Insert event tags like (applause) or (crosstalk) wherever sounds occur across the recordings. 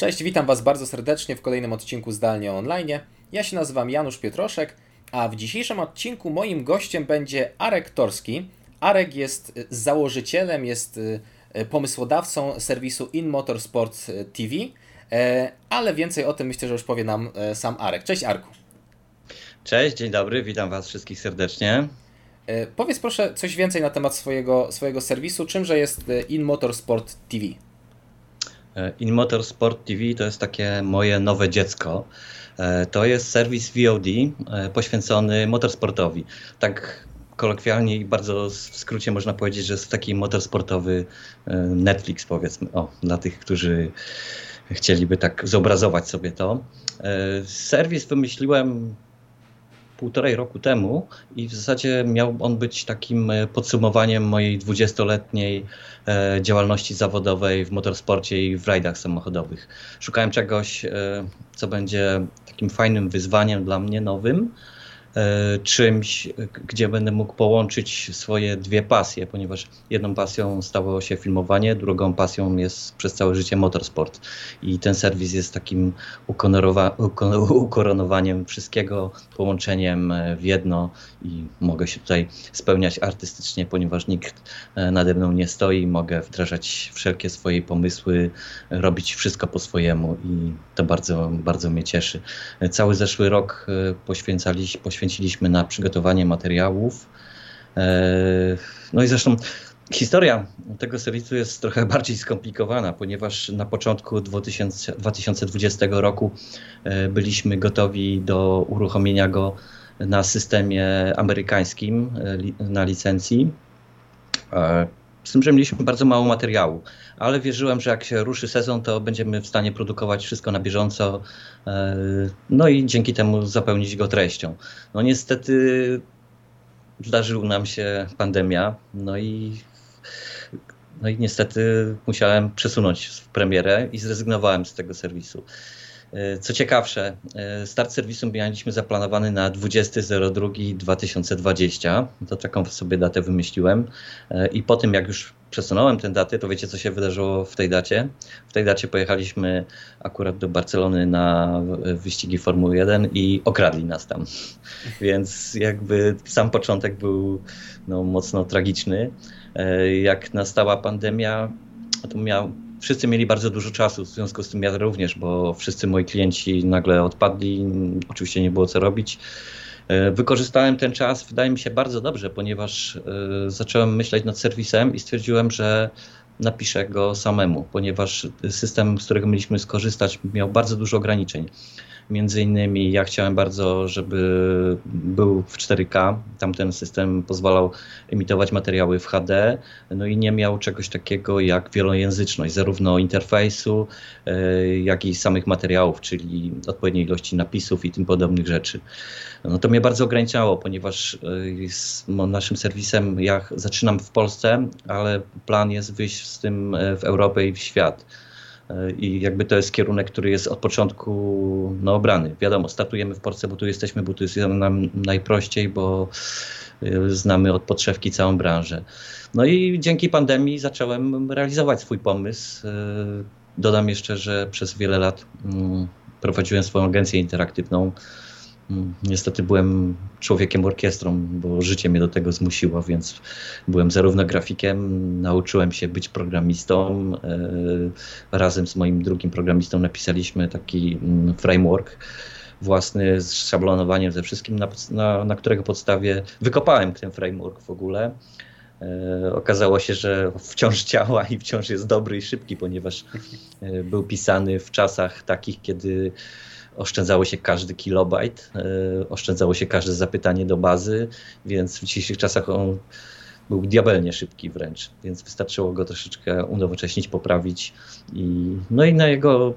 Cześć, witam Was bardzo serdecznie w kolejnym odcinku Zdalnie Online. Ja się nazywam Janusz Pietroszek, a w dzisiejszym odcinku moim gościem będzie Arek Torski. Arek jest założycielem, jest y, pomysłodawcą serwisu In Motorsport TV, e, ale więcej o tym myślę, że już powie nam e, sam Arek. Cześć Arku. Cześć, dzień dobry, witam Was wszystkich serdecznie. E, powiedz proszę coś więcej na temat swojego, swojego serwisu. Czymże jest In Motorsport TV? In Motorsport TV to jest takie moje nowe dziecko. To jest serwis VOD poświęcony motorsportowi. Tak kolokwialnie i bardzo w skrócie można powiedzieć, że jest taki motorsportowy Netflix, powiedzmy, o, dla tych, którzy chcieliby tak zobrazować sobie to. Serwis wymyśliłem półtorej roku temu i w zasadzie miał on być takim podsumowaniem mojej dwudziestoletniej działalności zawodowej w motorsporcie i w rajdach samochodowych. Szukałem czegoś, co będzie takim fajnym wyzwaniem dla mnie, nowym, E, czymś, gdzie będę mógł połączyć swoje dwie pasje, ponieważ jedną pasją stało się filmowanie, drugą pasją jest przez całe życie motorsport. I ten serwis jest takim (laughs) ukoronowaniem wszystkiego, połączeniem w jedno i mogę się tutaj spełniać artystycznie, ponieważ nikt e, nade mną nie stoi, mogę wdrażać wszelkie swoje pomysły, robić wszystko po swojemu i to bardzo, bardzo mnie cieszy. E, cały zeszły rok poświęcaliśmy poświęciliśmy na przygotowanie materiałów. E, no i zresztą historia tego serwisu jest trochę (laughs) bardziej skomplikowana, ponieważ na początku 2000, 2020 roku e, byliśmy gotowi do uruchomienia go na systemie amerykańskim, e, na licencji. Z tym, że mieliśmy bardzo mało materiału, ale wierzyłem, że jak się ruszy sezon, to będziemy w stanie produkować wszystko na bieżąco, e, no i dzięki temu zapełnić go treścią. No niestety zdarzył nam się pandemia, no i, no i niestety musiałem przesunąć premierę i zrezygnowałem z tego serwisu. E, co ciekawsze, e, start serwisu mieliśmy zaplanowany na 20.02.2020. To taką sobie datę wymyśliłem. E, I po tym, jak już przesunąłem tę datę, to wiecie, co się wydarzyło w tej dacie? W tej dacie pojechaliśmy akurat do Barcelony na wyścigi Formuły 1 i okradli nas tam. (laughs) Więc jakby sam początek był no, mocno tragiczny. Jak nastała pandemia, to miał wszyscy mieli bardzo dużo czasu, w związku z tym ja również, bo wszyscy moi klienci nagle odpadli, oczywiście nie było co robić. E, wykorzystałem ten czas, wydaje mi się, bardzo dobrze, ponieważ e, zacząłem myśleć nad serwisem i stwierdziłem, że napiszę go samemu, ponieważ system, z którego mieliśmy skorzystać, miał bardzo dużo ograniczeń. Między innymi ja chciałem bardzo, żeby był w 4K. Tamten system pozwalał emitować materiały w HD, no i nie miał czegoś takiego jak wielojęzyczność, zarówno interfejsu, e, jak i samych materiałów, czyli odpowiedniej ilości napisów i tym podobnych rzeczy. No to mnie bardzo ograniczało, ponieważ e, z naszym serwisem ja zaczynam w Polsce, ale plan jest wyjść z tym e, w Europę i w świat. I jakby to jest kierunek, który jest od początku no, obrany. Wiadomo, startujemy w Polsce, bo tu jesteśmy, bo tu jest nam najprościej, bo y, znamy od podszewki całą branżę. No i dzięki pandemii zacząłem realizować swój pomysł. Y, dodam jeszcze, że przez wiele lat mm, prowadziłem swoją agencję interaktywną Niestety byłem człowiekiem orkiestrą, bo życie mnie do tego zmusiło, więc byłem zarówno grafikiem, nauczyłem się być programistą. E, razem z moim drugim programistą napisaliśmy taki mm, framework własny z szablonowaniem ze wszystkim, na, na, na którego podstawie wykopałem ten framework w ogóle. E, okazało się, że wciąż działa i wciąż jest dobry i szybki, ponieważ e, był pisany w czasach takich, kiedy oszczędzało się każdy kilobajt, e, oszczędzało się każde zapytanie do bazy, więc w dzisiejszych czasach on był diabelnie szybki wręcz, więc wystarczyło go troszeczkę unowocześnić, poprawić i no i na jego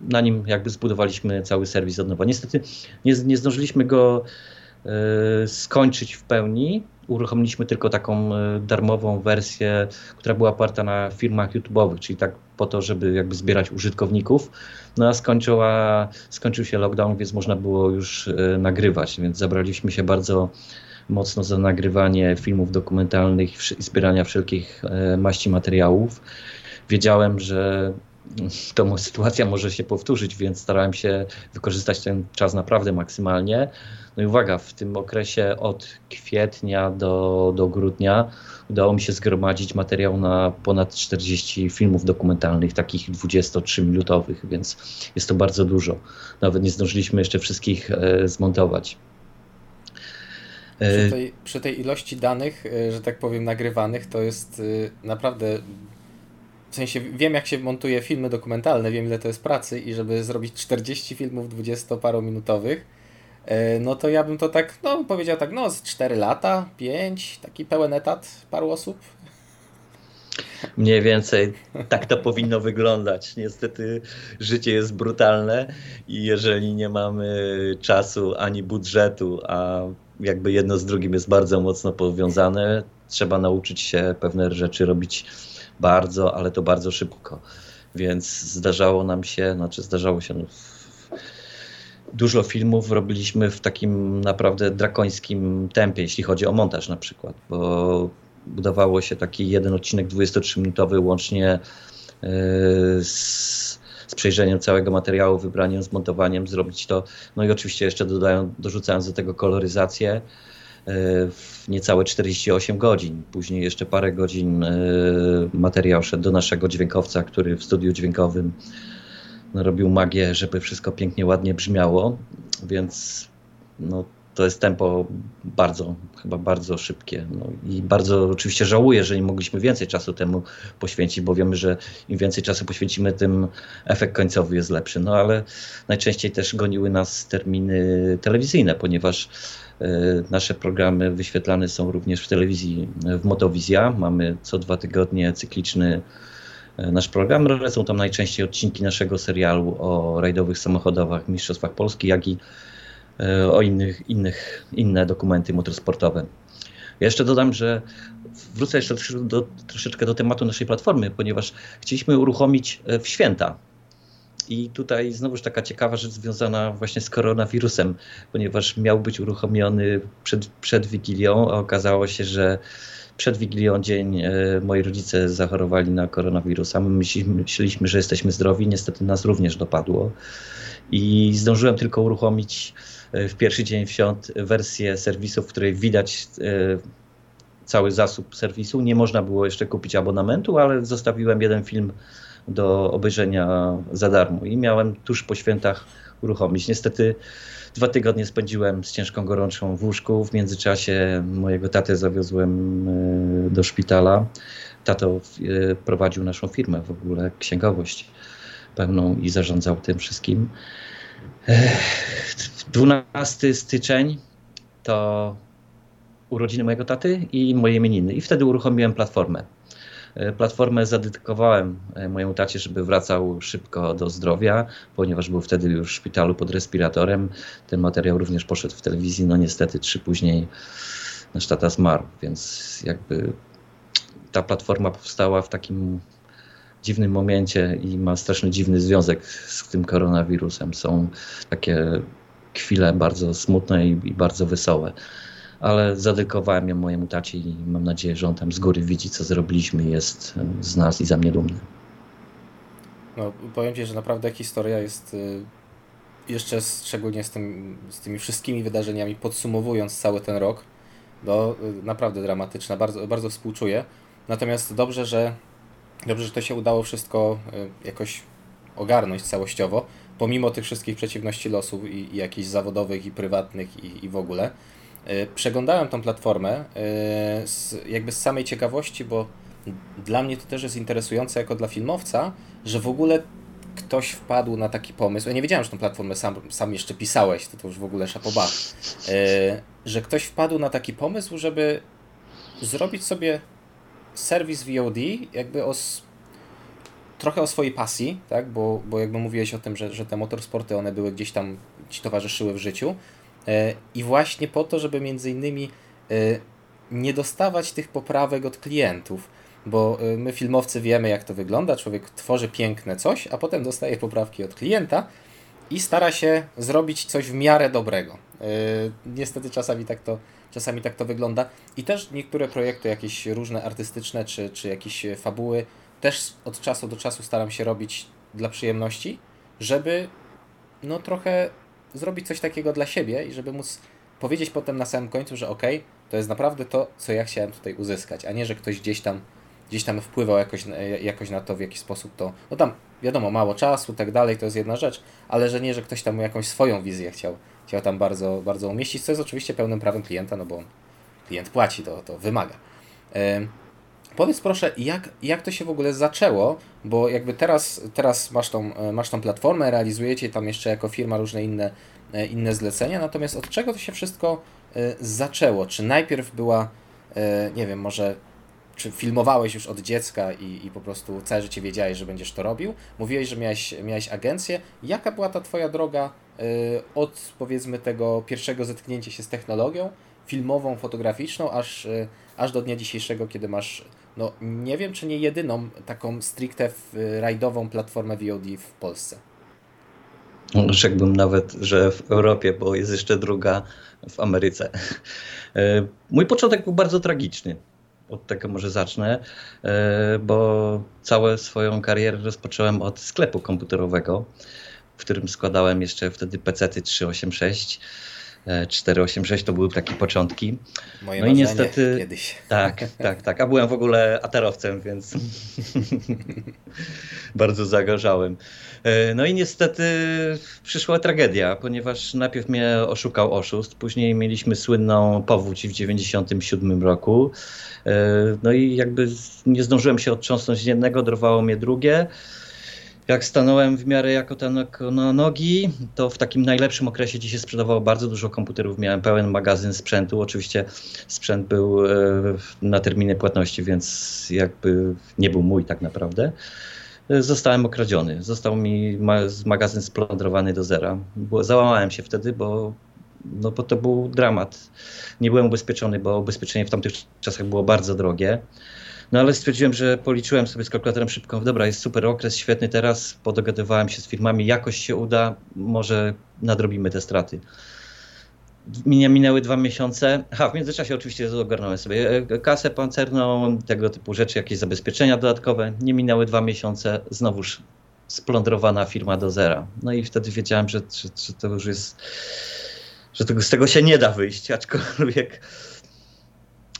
na nim jakby zbudowaliśmy cały serwis od nowa. Niestety nie, nie zdążyliśmy go y, skończyć w pełni. Uruchomiliśmy tylko taką y, darmową wersję, która była oparta na firmach YouTube'owych, czyli tak po to, żeby jakby zbierać użytkowników. No a skończyła, skończył się lockdown, więc można było już e, nagrywać, więc zabraliśmy się bardzo mocno za nagrywanie filmów dokumentalnych i zbierania wszelkich e, maści materiałów. Wiedziałem, że to sytuacja może się powtórzyć, więc starałem się wykorzystać ten czas naprawdę maksymalnie. No i uwaga, w tym okresie od kwietnia do, do grudnia udało mi się zgromadzić materiał na ponad 40 filmów dokumentalnych, takich 23-minutowych, więc jest to bardzo dużo. Nawet nie zdążyliśmy jeszcze wszystkich e, zmontować. Przy tej, przy tej, ilości danych, e, że tak powiem, nagrywanych, to jest e, naprawdę. W sensie wiem, jak się montuje filmy dokumentalne, wiem, ile to jest pracy, i żeby zrobić 40 filmów 20-parominutowych, E, no to ja bym to tak, no powiedział tak, no z 4 lata, 5, taki pełen etat paru osób. Mniej więcej tak to powinno wyglądać. Niestety życie jest brutalne i jeżeli nie mamy czasu ani budżetu, a jakby jedno z drugim jest bardzo mocno powiązane, trzeba nauczyć się pewne rzeczy robić bardzo, ale to bardzo szybko. Więc zdarzało nam się, znaczy zdarzało się, no, dużo filmów robiliśmy w takim naprawdę drakońskim tempie, jeśli chodzi o montaż na przykład, bo budowało się taki jeden odcinek 23-minutowy łącznie e, z, z przejrzeniem całego materiału, wybraniem, zmontowaniem, zrobić to. No i oczywiście jeszcze dodają, dorzucając do tego koloryzację e, w niecałe 48 godzin. Później jeszcze parę godzin e, materiał szedł do naszego dźwiękowca, który w studiu dźwiękowym robił magię, żeby wszystko pięknie, ładnie brzmiało, więc no, to jest tempo bardzo, chyba bardzo szybkie. No I bardzo oczywiście żałuję, że nie mogliśmy więcej czasu temu poświęcić, bo wiemy, że im więcej czasu poświęcimy, tym efekt końcowy jest lepszy. No ale najczęściej też goniły nas terminy telewizyjne, ponieważ y, nasze programy wyświetlane są również w telewizji w Motowizja. Mamy co dwa tygodnie cykliczny E, nasz program. Są tam najczęściej odcinki naszego serialu o rajdowych samochodowach Mistrzostwach Polski, jak i e, o innych, innych inne dokumenty motorsportowe. Ja jeszcze dodam, że wrócę jeszcze do, troszeczkę do tematu naszej platformy, ponieważ chcieliśmy uruchomić e, w święta. I tutaj znowuż taka ciekawa rzecz związana właśnie z koronawirusem, ponieważ miał być uruchomiony przed, przed Wigilią, a okazało się, że przed Wigilią dzień e, moi rodzice zachorowali na koronawirusa. My myśleliśmy, że jesteśmy zdrowi, niestety nas również dopadło. I zdążyłem tylko uruchomić e, w pierwszy dzień świąt wersję serwisu, w której widać e, cały zasób serwisu. Nie można było jeszcze kupić abonamentu, ale zostawiłem jeden film do obejrzenia za darmo i miałem tuż po świętach uruchomić. Niestety Dwa tygodnie spędziłem z ciężką gorączką w łóżku. W międzyczasie mojego tatę zawiozłem e, do szpitala. Tato e, prowadził naszą firmę, w ogóle księgowość pełną i zarządzał tym wszystkim. 12 e, styczeń to urodziny mojego taty i moje imieniny. I wtedy uruchomiłem platformę. E, platformę zadedykowałem e, mojemu tacie, żeby wracał szybko do zdrowia, ponieważ był wtedy już w szpitalu pod respiratorem. Ten materiał również poszedł w telewizji. No niestety trzy później nasz tata zmarł, więc jakby ta platforma powstała w takim dziwnym momencie i ma straszny dziwny związek z tym koronawirusem. Są takie chwile bardzo smutne i, i bardzo wesołe ale zadykowałem ją mojemu tacie i mam nadzieję, że on tam z góry widzi, co zrobiliśmy jest z nas i za mnie dumny. No, powiem Ci, że naprawdę historia jest y, jeszcze szczególnie z, tym, z tymi wszystkimi wydarzeniami, podsumowując cały ten rok, no, naprawdę dramatyczna, bardzo, bardzo współczuję. Natomiast dobrze, że dobrze, że to się udało wszystko y, jakoś ogarnąć całościowo, pomimo tych wszystkich przeciwności losu i, i jakichś zawodowych, i prywatnych, i, i w ogóle. E, przeglądałem tą platformę e, z, jakby z samej ciekawości, bo dla mnie to też jest interesujące jako dla filmowca, że w ogóle ktoś wpadł na taki pomysł. Ja nie wiedziałem, że tą platformę sam, sam jeszcze pisałeś, to, to już w ogóle szapoba. E, że ktoś wpadł na taki pomysł, żeby zrobić sobie serwis VOD, jakby o, trochę o swojej pasji, tak? bo, bo jakby mówiłeś o tym, że, że te motorsporty one były gdzieś tam ci towarzyszyły w życiu, I właśnie po to, żeby między innymi e, nie dostawać tych poprawek od klientów, bo e, my filmowcy wiemy jak to wygląda, człowiek tworzy piękne coś, a potem dostaje poprawki od klienta i stara się zrobić coś w miarę dobrego. Niestety czasami tak to, czasami tak to wygląda i też niektóre projekty jakieś różne artystyczne czy, czy jakieś fabuły też od czasu do czasu staram się robić dla przyjemności, żeby no trochę zrobić coś takiego dla siebie i żeby móc powiedzieć potem na samym końcu, że okej, okay, to jest naprawdę to, co ja chciałem tutaj uzyskać, a nie, że ktoś gdzieś tam gdzieś tam wpływał jakoś, jakoś na to, w jaki sposób to. No tam wiadomo, mało czasu, tak dalej, to jest jedna rzecz, ale że nie, że ktoś tam jakąś swoją wizję chciał, chciał tam bardzo, bardzo umieścić, co jest oczywiście pełnym prawem klienta, no bo klient płaci, to, to wymaga. Powiedz proszę, jak, jak to się w ogóle zaczęło, bo jakby teraz, teraz masz, tą, e, masz tą platformę, realizujecie tam jeszcze jako firma różne inne, e, inne zlecenia, natomiast od czego to się wszystko e, zaczęło? Czy najpierw była, nie wiem, może czy filmowałeś już od dziecka i, i po prostu całe życie wiedziałeś, że będziesz to robił? Mówiłeś, że miałeś, miałeś agencję. Jaka była ta Twoja droga od powiedzmy tego pierwszego zetknięcia się z technologią filmową, fotograficzną, aż, aż do dnia dzisiejszego, kiedy masz no nie wiem, czy nie jedyną taką stricte rajdową platformę VOD w Polsce. Rzekłbym nawet, że w Europie, bo jest jeszcze druga w Ameryce. E, mój początek był bardzo tragiczny. Od tego może zacznę, e, bo całą swoją karierę rozpocząłem od sklepu komputerowego, w którym składałem jeszcze wtedy PC-ty 386 486 to były takie początki. Moje no i niestety kiedyś. (laughs) Tak, tak, tak. A byłem w ogóle aterowcem, więc (laughs) bardzo zagorzałem. E, no i niestety przyszła tragedia, ponieważ najpierw mnie oszukał oszust, później mieliśmy słynną powódź w 97 roku. E, no i jakby nie zdążyłem się otrząsnąć jednego, dorwało mnie drugie jak stanąłem w miarę jako ten na nogi, to w takim najlepszym okresie gdzie się sprzedawało bardzo dużo komputerów. Miałem pełen magazyn sprzętu. Oczywiście sprzęt był e, na terminy płatności, więc jakby nie był mój tak naprawdę. E, zostałem okradziony. Został mi magazyn splądrowany do zera. Załamałem się wtedy, bo, no, bo to był dramat. Nie byłem ubezpieczony, bo ubezpieczenie w tamtych czasach było bardzo drogie. No ale stwierdziłem, że policzyłem sobie z kalkulatorem szybko, dobra, jest super okres, świetny teraz, podogadywałem się z firmami, jakoś się uda, może nadrobimy te straty. Minęły dwa miesiące. Aha, w międzyczasie oczywiście ogarnąłem sobie e, kasę pancerną, tego typu rzeczy, jakieś zabezpieczenia dodatkowe. Nie minęły dwa miesiące, znowuż splądrowana firma do zera. No i wtedy wiedziałem, że, że, że to już jest, że tego, z tego się nie da wyjść, aczkolwiek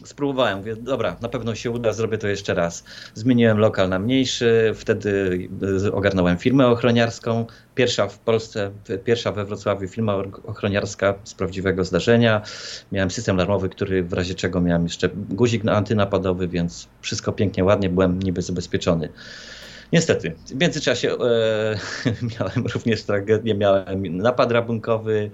spróbowałem, mówię, dobra, na pewno się uda, zrobię to jeszcze raz. Zmieniłem lokal na mniejszy, wtedy e, ogarnąłem firmę ochroniarską, pierwsza w Polsce, pierwsza we Wrocławiu firma ochroniarska z prawdziwego zdarzenia. Miałem system alarmowy, który w razie czego miałem jeszcze guzik antynapadowy, więc wszystko pięknie, ładnie, byłem niby zabezpieczony. Niestety, w międzyczasie e, (laughs) miałem również tragedię, miałem napad rabunkowy,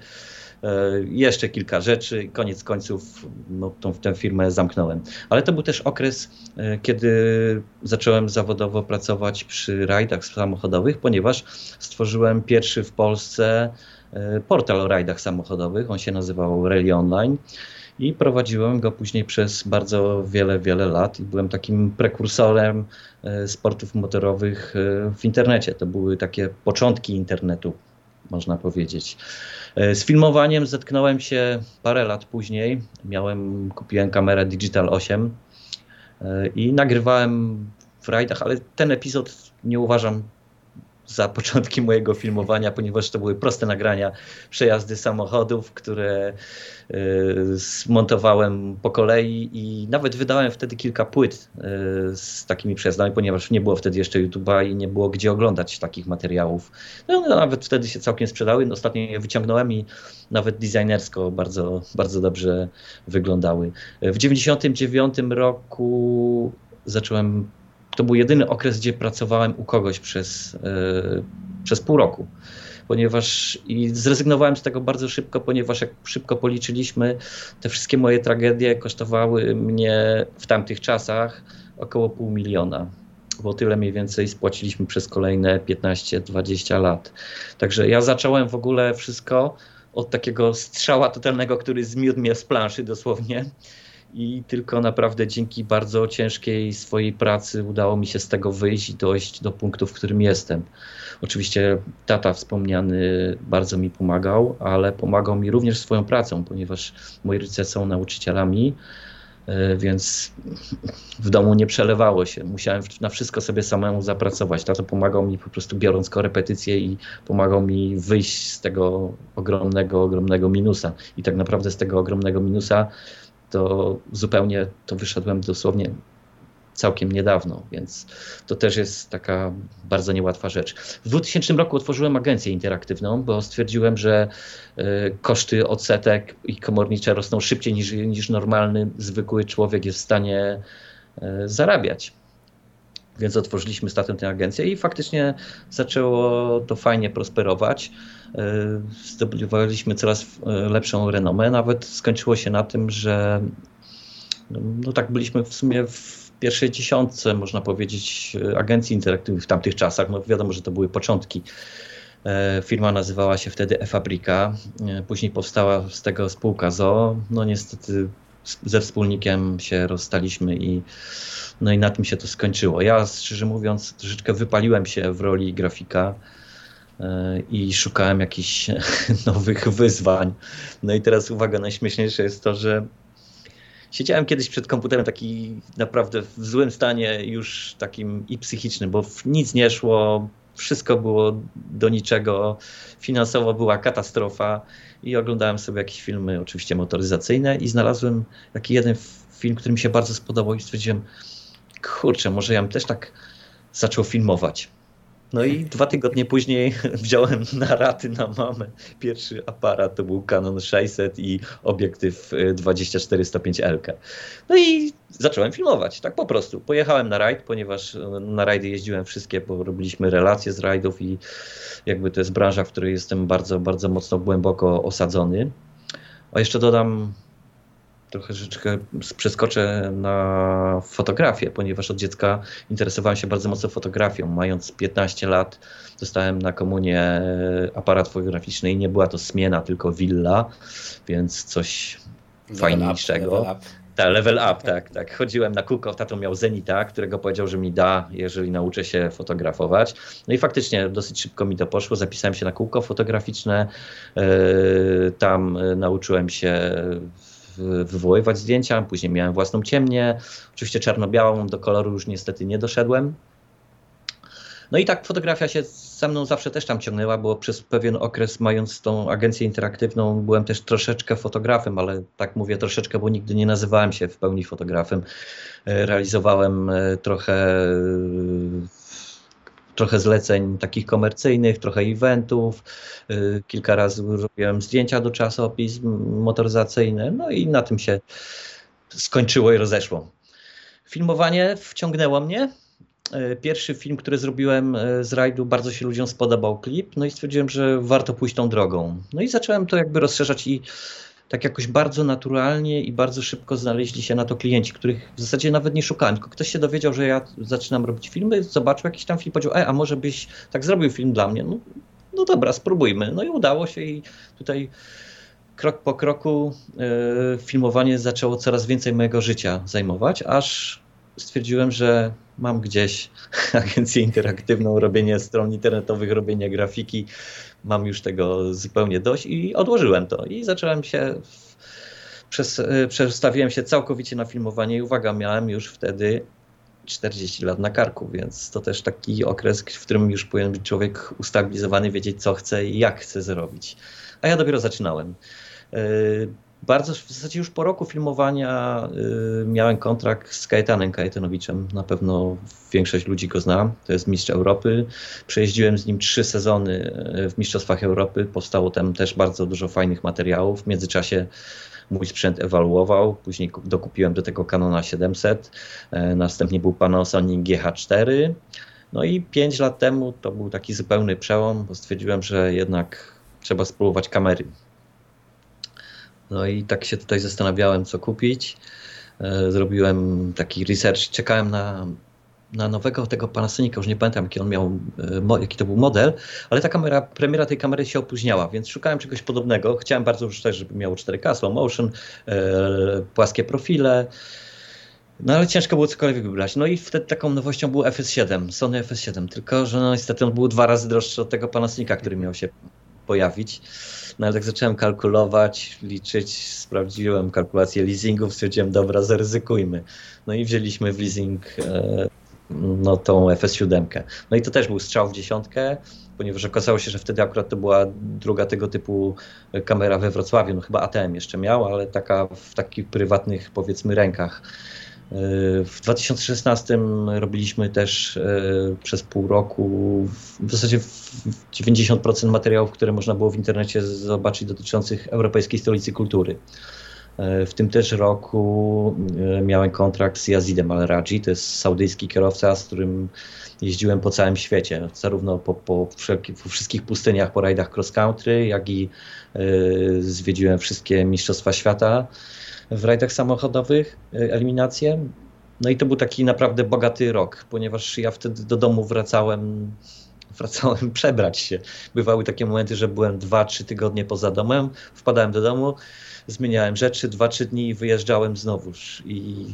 jeszcze kilka rzeczy. Koniec końców no, tą, tę firmę zamknąłem. Ale to był też okres, e, kiedy zacząłem zawodowo pracować przy rajdach samochodowych, ponieważ stworzyłem pierwszy w Polsce e, portal o rajdach samochodowych. On się nazywał Rally Online i prowadziłem go później przez bardzo wiele, wiele lat i byłem takim prekursorem sportów motorowych w internecie. To były takie początki internetu, można powiedzieć. E, z filmowaniem zetknąłem się parę lat później. Miałem, kupiłem kamerę Digital 8 e, i nagrywałem w rajdach, ale ten epizod nie uważam za początki mojego filmowania, ponieważ to były proste nagrania, przejazdy samochodów, które y, zmontowałem po kolei i nawet wydałem wtedy kilka płyt y, z takimi przejazdami, ponieważ nie było wtedy jeszcze YouTube'a i nie było gdzie oglądać takich materiałów. No, no, nawet wtedy się całkiem sprzedały. Ostatnio je wyciągnąłem i nawet designersko bardzo, bardzo dobrze wyglądały. W 1999 roku zacząłem to był jedyny okres, gdzie pracowałem u kogoś przez, yy, przez pół roku. Ponieważ i zrezygnowałem z tego bardzo szybko, ponieważ jak szybko policzyliśmy, te wszystkie moje tragedie kosztowały mnie w tamtych czasach około pół miliona bo tyle mniej więcej spłaciliśmy przez kolejne 15-20 lat. Także ja zacząłem w ogóle wszystko od takiego strzała totalnego, który zmiótł mnie z planszy dosłownie i tylko naprawdę dzięki bardzo ciężkiej swojej pracy udało mi się z tego wyjść i dojść do punktu, w którym jestem. Oczywiście tata wspomniany bardzo mi pomagał, ale pomagał mi również swoją pracą, ponieważ moi rodzice są nauczycielami e, więc w domu nie przelewało się. Musiałem na wszystko sobie samemu zapracować. Tato pomagał mi po prostu biorąc korepetycje i pomagał mi wyjść z tego ogromnego, ogromnego minusa. I tak naprawdę z tego ogromnego minusa to zupełnie to wyszedłem dosłownie całkiem niedawno, więc to też jest taka bardzo niełatwa rzecz. W 2000 roku otworzyłem agencję interaktywną, bo stwierdziłem, że y, koszty odsetek i komornicze rosną szybciej niż, niż normalny, zwykły człowiek jest w stanie y, zarabiać. Więc otworzyliśmy statem tę agencję i faktycznie zaczęło to fajnie prosperować. Y, zdobywaliśmy coraz lepszą renomę. Nawet skończyło się na tym, że no tak byliśmy w sumie w pierwszej dziesiątce, można powiedzieć, agencji interaktywnych w tamtych czasach. No wiadomo, że to były początki. E, firma nazywała się wtedy e-Fabryka. E, później powstała z tego spółka ZO. No niestety ze wspólnikiem się rozstaliśmy i, no i na tym się to skończyło. Ja szczerze mówiąc troszeczkę wypaliłem się w roli grafika e, i szukałem jakichś (laughs) nowych wyzwań. No i teraz uwaga, najśmieszniejsze jest to, że siedziałem kiedyś przed komputerem taki naprawdę w złym stanie już takim i psychicznym, bo nic nie szło, wszystko było do niczego, finansowo była katastrofa i oglądałem sobie jakieś filmy, oczywiście motoryzacyjne i znalazłem taki jeden film, który mi się bardzo spodobał i stwierdziłem, kurczę, może ja bym też tak zaczął filmować. No i dwa tygodnie później (laughs) wziąłem na raty na mamę pierwszy aparat, to był Canon 600 i obiektyw 24-105L. No i zacząłem filmować, tak po prostu. Pojechałem na rajd, ponieważ na rajdy jeździłem wszystkie, bo robiliśmy relacje z rajdów i jakby to jest branża, w której jestem bardzo, bardzo mocno głęboko osadzony. A jeszcze dodam troszeczkę przeskoczę na fotografię, ponieważ od dziecka interesowałem się bardzo mocno fotografią. Mając 15 lat dostałem na komunie aparat fotograficzny i nie była to smiena, tylko willa, więc coś level fajniejszego. Up, level up. Ta, level up, tak, tak. Chodziłem na kółko, tato miał Zenita, którego powiedział, że mi da, jeżeli nauczę się fotografować. No i faktycznie dosyć szybko mi to poszło. Zapisałem się na kółko fotograficzne. Yy, tam nauczyłem się wywoływać zdjęcia, później miałem własną ciemnię, oczywiście czarno-białą, do koloru już niestety nie doszedłem. No i tak fotografia się ze mną zawsze też tam ciągnęła, bo przez pewien okres mając tą agencję interaktywną byłem też troszeczkę fotografem, ale tak mówię troszeczkę, bo nigdy nie nazywałem się w pełni fotografem. E, realizowałem e, trochę trochę zleceń takich komercyjnych, trochę eventów. Y, kilka razy robiłem zdjęcia do czasopism motoryzacyjne, no i na tym się skończyło i rozeszło. Filmowanie wciągnęło mnie. Y, pierwszy film, który zrobiłem y, z rajdu, bardzo się ludziom spodobał klip, no i stwierdziłem, że warto pójść tą drogą. No i zacząłem to jakby rozszerzać i tak jakoś bardzo naturalnie i bardzo szybko znaleźli się na to klienci, których w zasadzie nawet nie szukałem, tylko ktoś się dowiedział, że ja zaczynam robić filmy, zobaczył jakiś tam film, powiedział, e, a może byś tak zrobił film dla mnie? No, no dobra, spróbujmy. No i udało się i tutaj krok po kroku y, filmowanie zaczęło coraz więcej mojego życia zajmować, aż stwierdziłem, że mam gdzieś (laughs) agencję interaktywną, robienie stron internetowych, robienie grafiki. Mam już tego zupełnie dość i odłożyłem to. I zacząłem się, przez, e, przestawiłem się całkowicie na filmowanie i uwaga, miałem już wtedy 40 lat na karku, więc to też taki okres, w którym już powinien być człowiek ustabilizowany, wiedzieć co chce i jak chce zrobić. A ja dopiero zaczynałem. E, bardzo, w zasadzie już po roku filmowania y, miałem kontrakt z Kajetanem Kajetanowiczem. Na pewno większość ludzi go zna. To jest mistrz Europy. Przejeździłem z nim trzy sezony y, w Mistrzostwach Europy. Powstało tam też bardzo dużo fajnych materiałów. W międzyczasie mój sprzęt ewaluował. Później dokupiłem do tego Canona 700. Y, następnie był Panasonic GH4. No i pięć lat temu to był taki zupełny przełom, bo stwierdziłem, że jednak trzeba spróbować kamery no i tak się tutaj zastanawiałem, co kupić. E, zrobiłem taki research, czekałem na, na nowego tego Panasonica, już nie pamiętam jaki on miał, e, jaki to był model, ale ta kamera, premiera tej kamery się opóźniała, więc szukałem czegoś podobnego. Chciałem bardzo już też, żeby miało 4K, slow motion, e, płaskie profile. No ale ciężko było cokolwiek wybrać. No i wtedy taką nowością był FS7, Sony FS7, tylko że no niestety on był dwa razy droższy od tego Panasonica, który miał się pojawić. No ale tak zacząłem kalkulować, liczyć, sprawdziłem kalkulację leasingów, stwierdziłem, dobra, zaryzykujmy. No i wzięliśmy w leasing e, no, tą FS7. No i to też był strzał w dziesiątkę, ponieważ okazało się, że wtedy akurat to była druga tego typu kamera we Wrocławiu. No chyba ATM jeszcze miał, ale taka w takich prywatnych powiedzmy rękach. W 2016 robiliśmy też e, przez pół roku w zasadzie 90% materiałów, które można było w internecie zobaczyć dotyczących Europejskiej Stolicy Kultury. E, w tym też roku e, miałem kontrakt z Yazidem Al-Raji, to jest saudyjski kierowca, z którym jeździłem po całym świecie, zarówno po, po, po wszystkich pustyniach, po rajdach cross country, jak i zwiedziłem wszystkie mistrzostwa świata w rajdach samochodowych, e, eliminację. No i to był taki naprawdę bogaty rok, ponieważ ja wtedy do domu wracałem, wracałem (laughs) przebrać się. Bywały takie momenty, że byłem 2-3 tygodnie poza domem, wpadałem do domu, zmieniałem rzeczy, 2-3 dni i wyjeżdżałem znowuż. I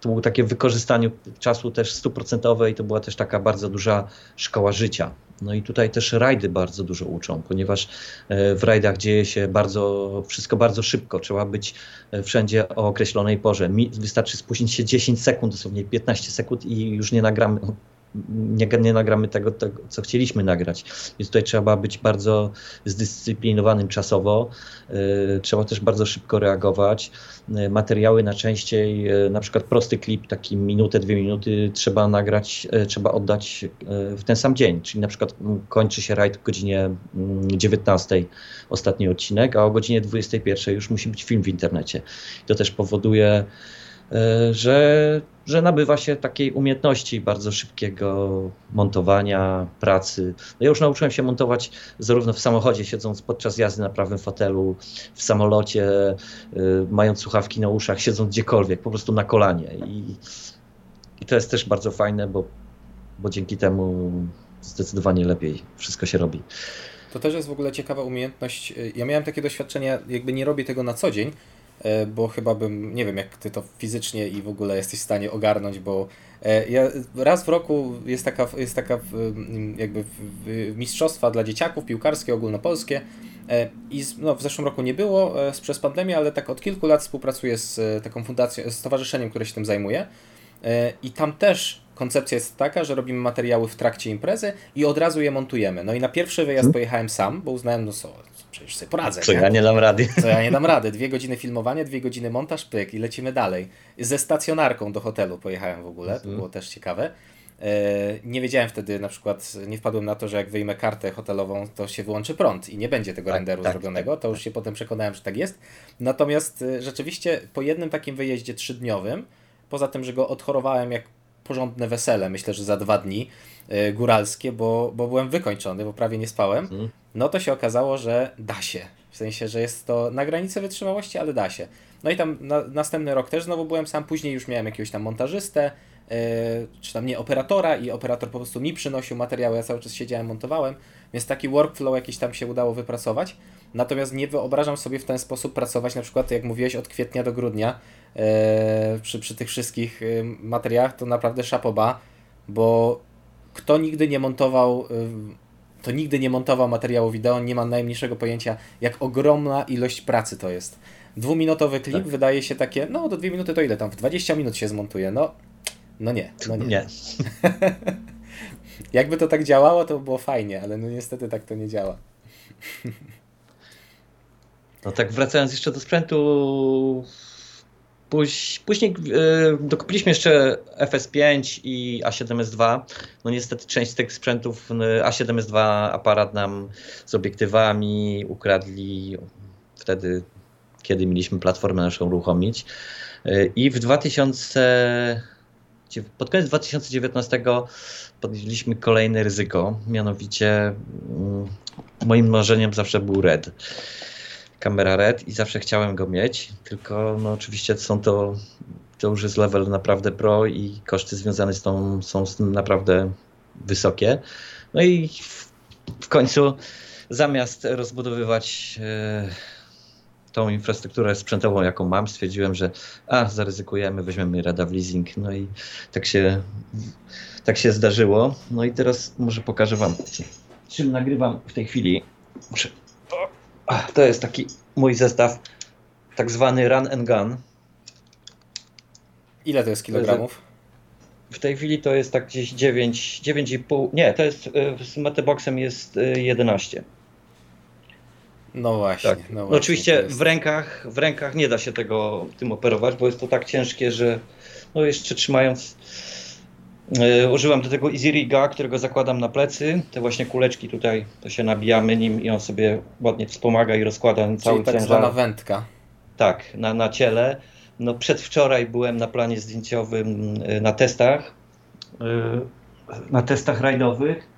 to było takie wykorzystanie czasu też stuprocentowe i to była też taka bardzo duża szkoła życia. No i tutaj też rajdy bardzo dużo uczą, ponieważ e, w rajdach dzieje się bardzo, wszystko bardzo szybko. Trzeba być e, wszędzie o określonej porze. Mi wystarczy spóźnić się 10 sekund, dosłownie 15 sekund i już nie nagramy nie, nie nagramy tego, tego, co chcieliśmy nagrać. Więc tutaj trzeba być bardzo zdyscyplinowanym czasowo. Y, trzeba też bardzo szybko reagować. Y, materiały na częściej, y, na przykład prosty klip, taki minutę, dwie minuty, trzeba nagrać, trzeba oddać w ten sam dzień. Czyli na przykład mm, kończy się rajd o godzinie 19 mm, ostatni odcinek, a o godzinie 21 już musi być film w internecie. To też powoduje że, że nabywa się takiej umiejętności bardzo szybkiego montowania, pracy. No ja już nauczyłem się montować zarówno w samochodzie, siedząc podczas jazdy na prawym fotelu, w samolocie, e, mając słuchawki na uszach, siedząc gdziekolwiek, po prostu na kolanie. I, i to jest też bardzo fajne, bo, bo dzięki temu zdecydowanie lepiej wszystko się robi. To też jest w ogóle ciekawa umiejętność. Ja miałem takie doświadczenie, jakby nie robię tego na co dzień, E, bo chyba bym, nie wiem jak ty to fizycznie i w ogóle jesteś w stanie ogarnąć, bo e, ja, raz w roku jest taka, jest taka jakby mistrzostwa dla dzieciaków, piłkarskie, ogólnopolskie e, i no, w zeszłym roku nie było przez pandemię, ale tak od kilku lat współpracuję z taką fundacją, z stowarzyszeniem, które się tym zajmuje i tam też koncepcja jest taka, że robimy materiały w trakcie imprezy i od razu je montujemy. No i na pierwszy wyjazd hmm? pojechałem sam, bo uznałem, no co, przecież sobie poradzę. Co nie? ja nie dam rady. Co ja nie dam rady. Dwie godziny filmowanie, dwie godziny montaż, pyk i lecimy dalej. Ze stacjonarką do hotelu pojechałem w ogóle, to mhm. było też ciekawe. E, nie wiedziałem wtedy, na przykład nie wpadłem na to, że jak wyjmę kartę hotelową, to się wyłączy prąd i nie będzie tego tak, renderu tak, zrobionego. Tak, to już się potem przekonałem, że tak jest. Natomiast e, rzeczywiście po jednym takim wyjeździe trzydniowym, poza tym, że go odchorowałem jak porządne wesele, myślę, że za dwa dni góralskie, bo, bo byłem wykończony, bo prawie nie spałem, mhm. no to się okazało, że da się. W sensie, że jest to na granicy wytrzymałości, ale da się. No i tam na, następny rok też znowu byłem sam, później już miałem jakiegoś tam montażystę, yy, czy tam nie operatora i operator po prostu mi przynosił materiały, ja cały czas siedziałem, montowałem, więc taki workflow jakiś tam się udało wypracować. Natomiast nie wyobrażam sobie w ten sposób pracować, na przykład jak mówiłeś, od kwietnia do grudnia yy, przy, przy tych wszystkich materiałach, to naprawdę szapoba, bo kto nigdy nie montował to nigdy nie montował materiału wideo, nie ma najmniejszego pojęcia, jak ogromna ilość pracy to jest. Dwuminutowy klip tak. wydaje się takie, no do dwie minuty to ile tam, w 20 minut się zmontuje, no, no nie, no nie. nie. (laughs) Jakby to tak działało, to by było fajnie, ale no niestety tak to nie działa. No tak wracając jeszcze do sprzętu, Później e, dokupiliśmy jeszcze FS5 i A7S2. No niestety część z tych sprzętów A7S2 aparat nam z obiektywami ukradli wtedy, kiedy mieliśmy platformę naszą uruchomić. E, I w 2000 pod koniec 2019 podjęliśmy kolejne ryzyko, mianowicie mm, moim marzeniem zawsze był RED kamera RED i zawsze chciałem go mieć, tylko no oczywiście są to, to już jest level naprawdę pro i koszty związane z tą są naprawdę wysokie. No i w, w końcu zamiast rozbudowywać e, tą infrastrukturę sprzętową, jaką mam, stwierdziłem, że a, zaryzykujemy, weźmiemy Reda w leasing. No i tak się, tak się zdarzyło. No i teraz może pokażę Wam, czym nagrywam w tej chwili. Muszę to jest taki mój zestaw, tak zwany run and gun. Ile to jest kilogramów? W tej chwili to jest tak gdzieś 9, 9,5. Nie, to jest y, z Mateboxem jest 11. Y, no właśnie. Tak. No, no właśnie, oczywiście w rękach, w rękach nie da się tego tym operować, bo jest to tak ciężkie, że no jeszcze trzymając używam do tego Easy Riga, którego zakładam na plecy. Te właśnie kuleczki tutaj, to się nabijamy nim i on sobie ładnie wspomaga i rozkłada Czyli cały tak ciężar. zwana wędka. Tak, na, na ciele. No przedwczoraj byłem na planie zdjęciowym yy, na testach, yy, na testach rajdowych.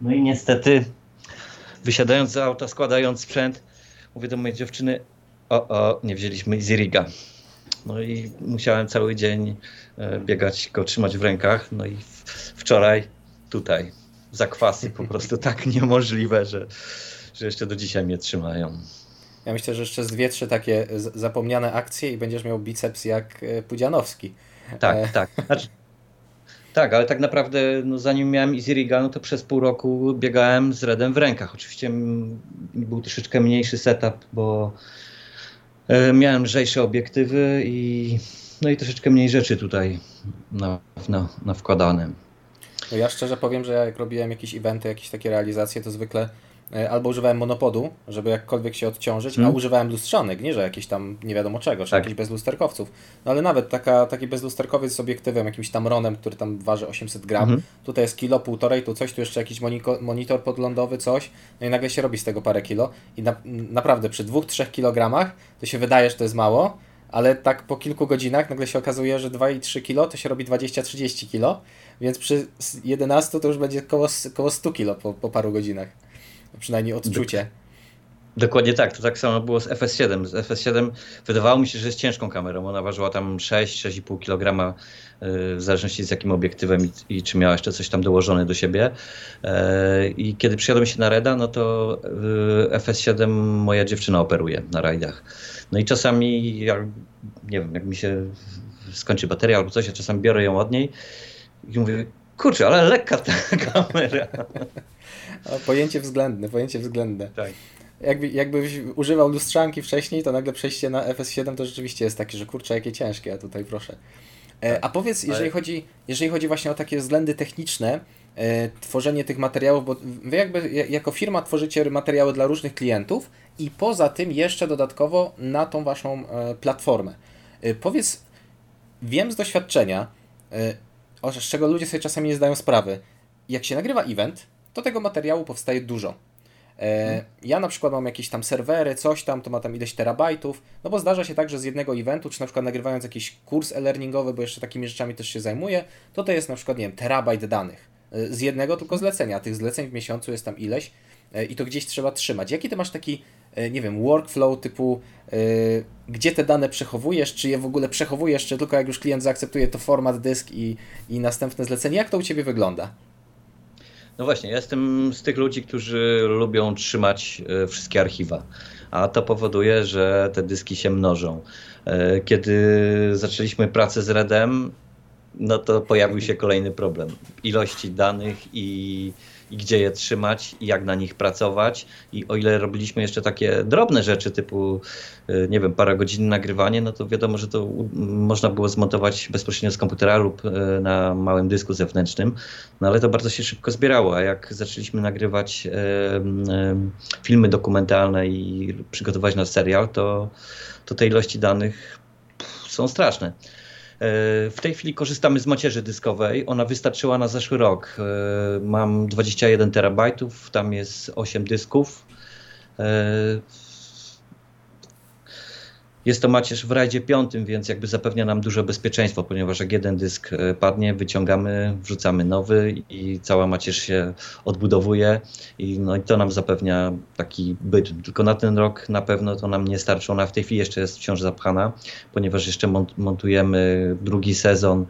No i niestety wysiadając z auta, składając sprzęt, mówię do mojej dziewczyny, o, o, nie wzięliśmy Easy Riga. No i musiałem cały dzień e, biegać, go trzymać w rękach. No i wczoraj tutaj zakwasy po (laughs) prostu tak niemożliwe, że, że jeszcze do dzisiaj mnie trzymają. Ja myślę, że jeszcze z dwie, trzy takie zapomniane akcje i będziesz miał biceps jak e, Pudzianowski. Tak, e... tak. Znaczy, tak, ale tak naprawdę no, zanim miałem Easy Riga, no to przez pół roku biegałem z Redem w rękach. Oczywiście był troszeczkę mniejszy setup, bo E, miałem lżejsze obiektywy i, no i troszeczkę mniej rzeczy tutaj na, na, na wkładane. No ja szczerze powiem, że jak robiłem jakieś eventy, jakieś takie realizacje, to zwykle e, albo używałem monopodu, żeby jakkolwiek się odciążyć, hmm. a mhm. używałem lustrzanek, nie że jakieś tam nie wiadomo czego, czy tak. jakiś bezlusterkowców. No ale nawet taka, taki bezlusterkowiec z obiektywem, jakimś tam Ronem, który tam waży 800 gram, hmm. tutaj jest kilo, półtorej, tu coś, tu jeszcze jakiś monitor podlądowy, coś, no i nagle się robi z tego parę kilo i na, naprawdę przy 2-3 kilogramach to się wydaje, że to jest mało, ale tak po kilku godzinach nagle się okazuje, że 2,3 kilo to się robi 20-30 kilo, więc przy 11 to już będzie koło, koło 100 kilo po, po paru godzinach przynajmniej odczucie. Dokładnie tak, to tak samo było z FS7. Z FS7 wydawało mi się, że jest ciężką kamerą. Ona ważyła tam 6-6,5 kg w zależności z jakim obiektywem i, i, czy miała jeszcze coś tam dołożone do siebie. E, I kiedy przyjadłem się na Reda, no to y, FS7 moja dziewczyna operuje na rajdach. No i czasami, jak, nie wiem, jak mi się skończy bateria albo coś, ja czasami biorę ją od niej i mówię, kurczę, ale lekka ta (laughs) kamera. O, pojęcie względne, pojęcie względne. Tak. Jakby, jakbyś używał lustrzanki wcześniej, to nagle przejście na FS7 to rzeczywiście jest takie, że kurczę, jakie ciężkie, a tutaj proszę. E, tak. a powiedz, jeżeli, chodzi, jeżeli chodzi właśnie o takie względy techniczne, e, tworzenie tych materiałów, bo wy jakby jako firma tworzycie materiały dla różnych klientów i poza tym jeszcze dodatkowo na tą waszą e, platformę. Powiedz, wiem z doświadczenia, z czego ludzie sobie czasami nie zdają sprawy, jak się nagrywa event, to tego materiału powstaje dużo. E, ja na przykład mam jakieś tam serwery, coś tam, to ma tam ileś terabajtów, no bo zdarza się tak, że z jednego eventu, czy na przykład nagrywając jakiś kurs e-learningowy, bo jeszcze takimi rzeczami też się zajmuję, to to jest na przykład, nie wiem, terabajt danych. E, z jednego tylko zlecenia, tych zleceń w miesiącu jest tam ileś e, i to gdzieś trzeba trzymać. Jaki ty masz taki, nie wiem, workflow typu, gdzie te dane przechowujesz, czy je w ogóle przechowujesz, czy tylko jak już klient zaakceptuje to format dysk i, i następne zlecenie, jak to u Ciebie wygląda? No właśnie, ja jestem z tych ludzi, którzy lubią trzymać e, wszystkie archiwa, a to powoduje, że te dyski się mnożą. E, kiedy zaczęliśmy pracę z Redem, no to pojawił się kolejny problem. Ilości danych i i gdzie je trzymać i jak na nich pracować. I o ile robiliśmy jeszcze takie drobne rzeczy typu, y, nie wiem, parę godzin nagrywanie, no to wiadomo, że to można było zmontować bezpośrednio z komputera lub y, na małym dysku zewnętrznym, no ale to bardzo się szybko zbierało, a jak zaczęliśmy nagrywać filmy dokumentalne i przygotować na serial, to, to te ilości danych są straszne. W tej chwili korzystamy z macierzy dyskowej. Ona wystarczyła na zeszły rok. E, mam 21 terabajtów, tam jest 8 dysków. Jest to macierz w rajdzie piątym, więc jakby zapewnia nam duże bezpieczeństwo, ponieważ jak jeden dysk e, padnie, wyciągamy, wrzucamy nowy i cała macierz się odbudowuje i, no i to nam zapewnia taki byt. Tylko na ten rok na pewno to nam nie starczy. Ona w tej chwili jeszcze jest wciąż zapchana, ponieważ jeszcze montujemy drugi sezon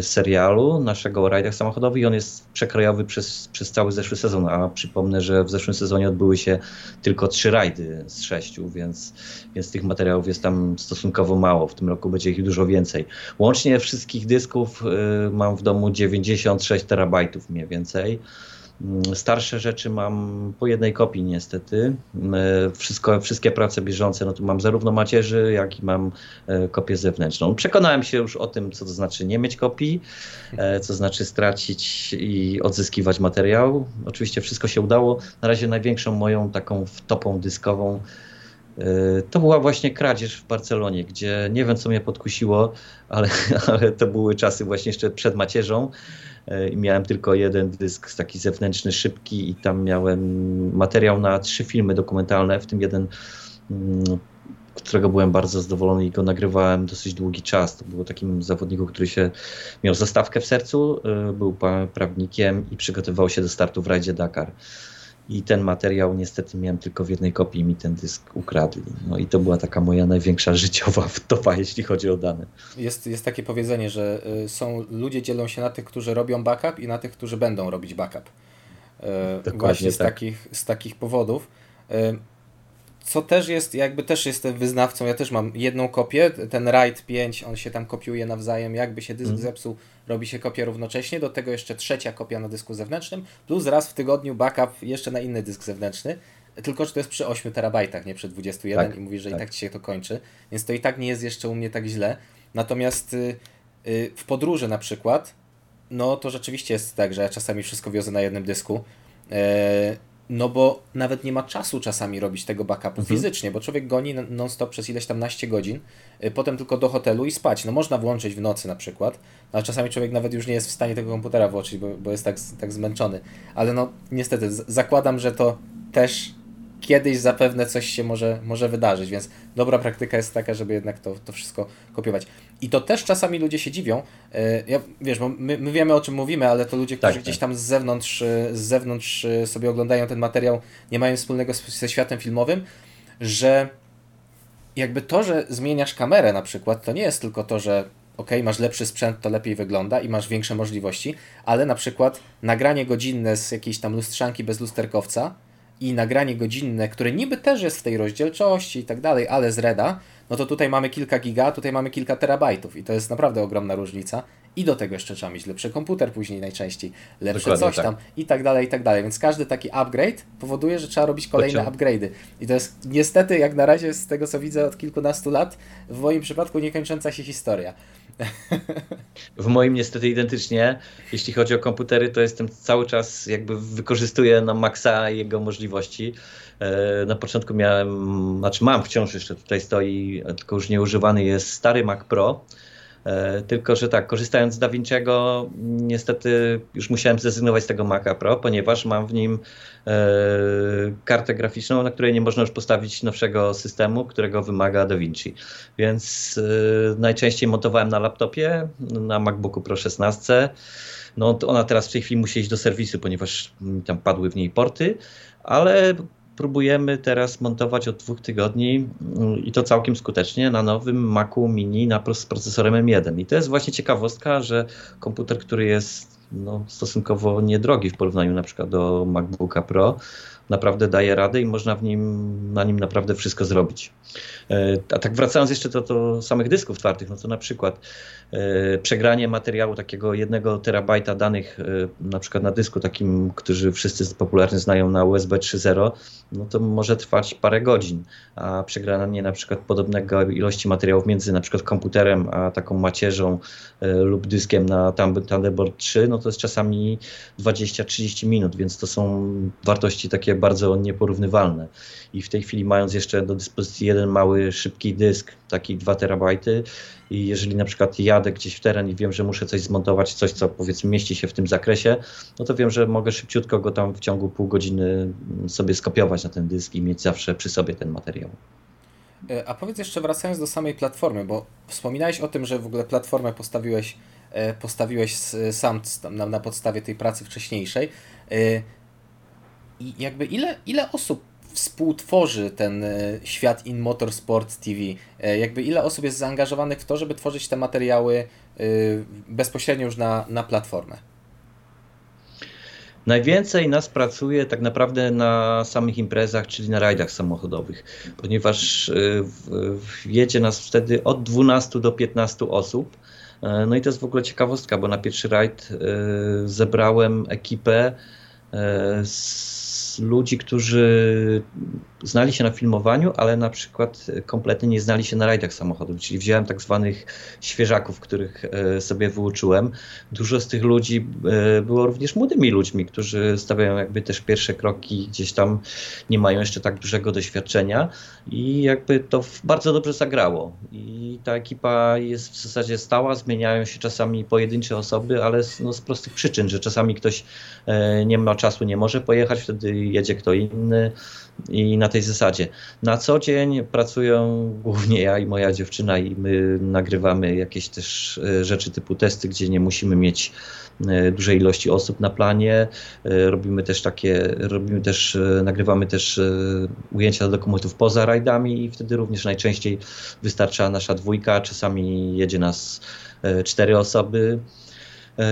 serialu naszego o rajdach samochodowych i on jest przekrojowy przez, przez cały zeszły sezon, a przypomnę, że w zeszłym sezonie odbyły się tylko trzy rajdy z sześciu, więc, więc tych materiałów jest tam stosunkowo mało. W tym roku będzie ich dużo więcej. Łącznie wszystkich dysków y, mam w domu 96 terabajtów mniej więcej. Mm, starsze rzeczy mam po jednej kopii niestety. E, wszystko, wszystkie prace bieżące, no tu mam zarówno macierzy, jak i mam e, kopię zewnętrzną. Przekonałem się już o tym, co to znaczy nie mieć kopii, e, co znaczy stracić i odzyskiwać materiał. Oczywiście wszystko się udało. Na razie największą moją taką wtopą dyskową to była właśnie kradzież w Barcelonie, gdzie nie wiem co mnie podkusiło, ale, (laughs) ale to były czasy właśnie jeszcze przed macierzą. E, i miałem tylko jeden dysk taki zewnętrzny, szybki i tam miałem materiał na trzy filmy dokumentalne, w tym jeden mm, którego byłem bardzo zadowolony i go nagrywałem dosyć długi czas. To było takim zawodniku, który się miał zastawkę w sercu, e, był prawnikiem i przygotowywał się do startu w rajdzie Dakar i ten materiał niestety miałem tylko w jednej kopii mi ten dysk ukradli. No i to była taka moja największa (laughs) życiowa wtopa, jeśli chodzi o dane. Jest, jest takie powiedzenie, że y, są ludzie dzielą się na tych, którzy robią backup i na tych, którzy będą robić backup. Y, Dokładnie Właśnie z, tak. takich, z takich powodów. Co też jest, jakby też jestem wyznawcą, ja też mam jedną kopię, ten RAID 5, on się tam kopiuje nawzajem, jakby się dysk mm. zepsuł, robi się kopia równocześnie, do tego jeszcze trzecia kopia na dysku zewnętrznym, plus raz w tygodniu backup jeszcze na inny dysk zewnętrzny, tylko że to jest przy 8 terabajtach, nie przy 21 tak, i mówisz, że tak. i tak ci się to kończy, więc to i tak nie jest jeszcze u mnie tak źle. Natomiast y, y, w podróży na przykład, no to rzeczywiście jest tak, że ja czasami wszystko wiozę na jednym dysku, e, no bo nawet nie ma czasu czasami robić tego backupu mhm. fizycznie, bo człowiek goni non-stop przez ileś tam naście godzin, y, potem tylko do hotelu i spać. No można włączyć w nocy na przykład, ale czasami człowiek nawet już nie jest w stanie tego komputera włączyć, bo, bo jest tak, tak zmęczony. Ale no niestety, zakładam, że to też kiedyś zapewne coś się może, może wydarzyć, więc dobra praktyka jest taka, żeby jednak to, to wszystko kopiować. I to też czasami ludzie się dziwią. E, ja, wiesz, bo my, my wiemy o czym mówimy, ale to ludzie, którzy tak, gdzieś tak. tam z zewnątrz, e, z zewnątrz e, sobie oglądają ten materiał, nie mają wspólnego ze światem filmowym, że jakby to, że zmieniasz kamerę na przykład, to nie jest tylko to, że ok, masz lepszy sprzęt, to lepiej wygląda i masz większe możliwości, ale na przykład nagranie godzinne z jakiejś tam lustrzanki bez lusterkowca i nagranie godzinne, które niby też jest w tej rozdzielczości i tak dalej, ale z Reda, no to tutaj mamy kilka giga, tutaj mamy kilka terabajtów i to jest naprawdę ogromna różnica. I do tego jeszcze trzeba mieć lepszy komputer później najczęściej, lepsze Dokładnie coś tak. tam i tak dalej, i tak dalej. Więc każdy taki upgrade powoduje, że trzeba robić kolejne upgrade'y. I to jest niestety, jak na razie z tego co widzę od kilkunastu lat, w moim przypadku niekończąca się historia. (laughs) W moim niestety identycznie. Jeśli chodzi o komputery, to jestem cały czas jakby wykorzystuję na maksa jego możliwości. E, na początku miałem, znaczy mam wciąż jeszcze tutaj stoi, tylko już nieużywany jest stary Mac Pro. E, tylko, że tak, korzystając z DaVinci'ego, niestety już musiałem zrezygnować z tego Maca Pro, ponieważ mam w nim e, kartę graficzną, na której nie można już postawić nowszego systemu, którego wymaga DaVinci. Więc najczęściej montowałem na laptopie, na MacBooku Pro 16. No, ona teraz w tej chwili musi iść do serwisu, ponieważ tam padły w niej porty, ale próbujemy teraz montować od dwóch tygodni mm, i to całkiem skutecznie na nowym Macu Mini na, z procesorem M1. I to jest właśnie ciekawostka, że komputer, który jest no, stosunkowo niedrogi w porównaniu na przykład do MacBooka Pro, naprawdę daje radę i można w nim, na nim naprawdę wszystko zrobić. E, a tak wracając jeszcze do, do samych dysków twardych, no to na przykład e, przegranie materiału takiego jednego terabajta danych, e, na przykład na dysku takim, który wszyscy popularnie znają na USB 3.0, no to może trwać parę godzin, a przegranie na przykład podobnego ilości materiałów między na przykład komputerem a taką macierzą lub dyskiem na Thunderbolt 3, no to jest czasami 20-30 minut, więc to są wartości takie bardzo nieporównywalne. I w tej chwili mając jeszcze do dyspozycji jeden mały, szybki dysk, taki 2 terabajty i jeżeli na przykład jadę gdzieś w teren i wiem, że muszę coś zmontować, coś co powiedzmy mieści się w tym zakresie, no to wiem, że mogę szybciutko go tam w ciągu pół godziny sobie skopiować na ten dysk i mieć zawsze przy sobie ten materiał. E, a powiedz jeszcze wracając do samej platformy, bo wspominałeś o tym, że w ogóle platformę postawiłeś, e, postawiłeś sam na, na podstawie tej pracy wcześniejszej. I jakby ile, ile osób współtworzy ten e, świat in Motorsport TV? E, jakby ile osób jest zaangażowanych w to, żeby tworzyć te materiały e, bezpośrednio już na, na platformę? Najwięcej nas pracuje tak naprawdę na samych imprezach, czyli na rajdach samochodowych, ponieważ jedzie nas wtedy od 12 do 15 osób. No i to jest w ogóle ciekawostka, bo na pierwszy rajd zebrałem ekipę z ludzi, którzy znali się na filmowaniu, ale na przykład kompletnie nie znali się na rajdach samochodów, czyli wziąłem tak zwanych świeżaków, których e, sobie wyuczyłem. Dużo z tych ludzi e, było również młodymi ludźmi, którzy stawiają jakby też pierwsze kroki, gdzieś tam nie mają jeszcze tak dużego doświadczenia i jakby to bardzo dobrze zagrało. I ta ekipa jest w zasadzie stała, zmieniają się czasami pojedyncze osoby, ale z, no, z prostych przyczyn, że czasami ktoś e, nie ma czasu, nie może pojechać, wtedy jedzie kto inny i na tej zasadzie. Na co dzień pracują głównie ja i moja dziewczyna i my nagrywamy jakieś też e, rzeczy typu testy, gdzie nie musimy mieć e, dużej ilości osób na planie. E, robimy też takie, robimy też, nagrywamy też ujęcia dokumentów poza rajdami i wtedy również najczęściej wystarcza nasza dwójka, czasami jedzie nas cztery osoby.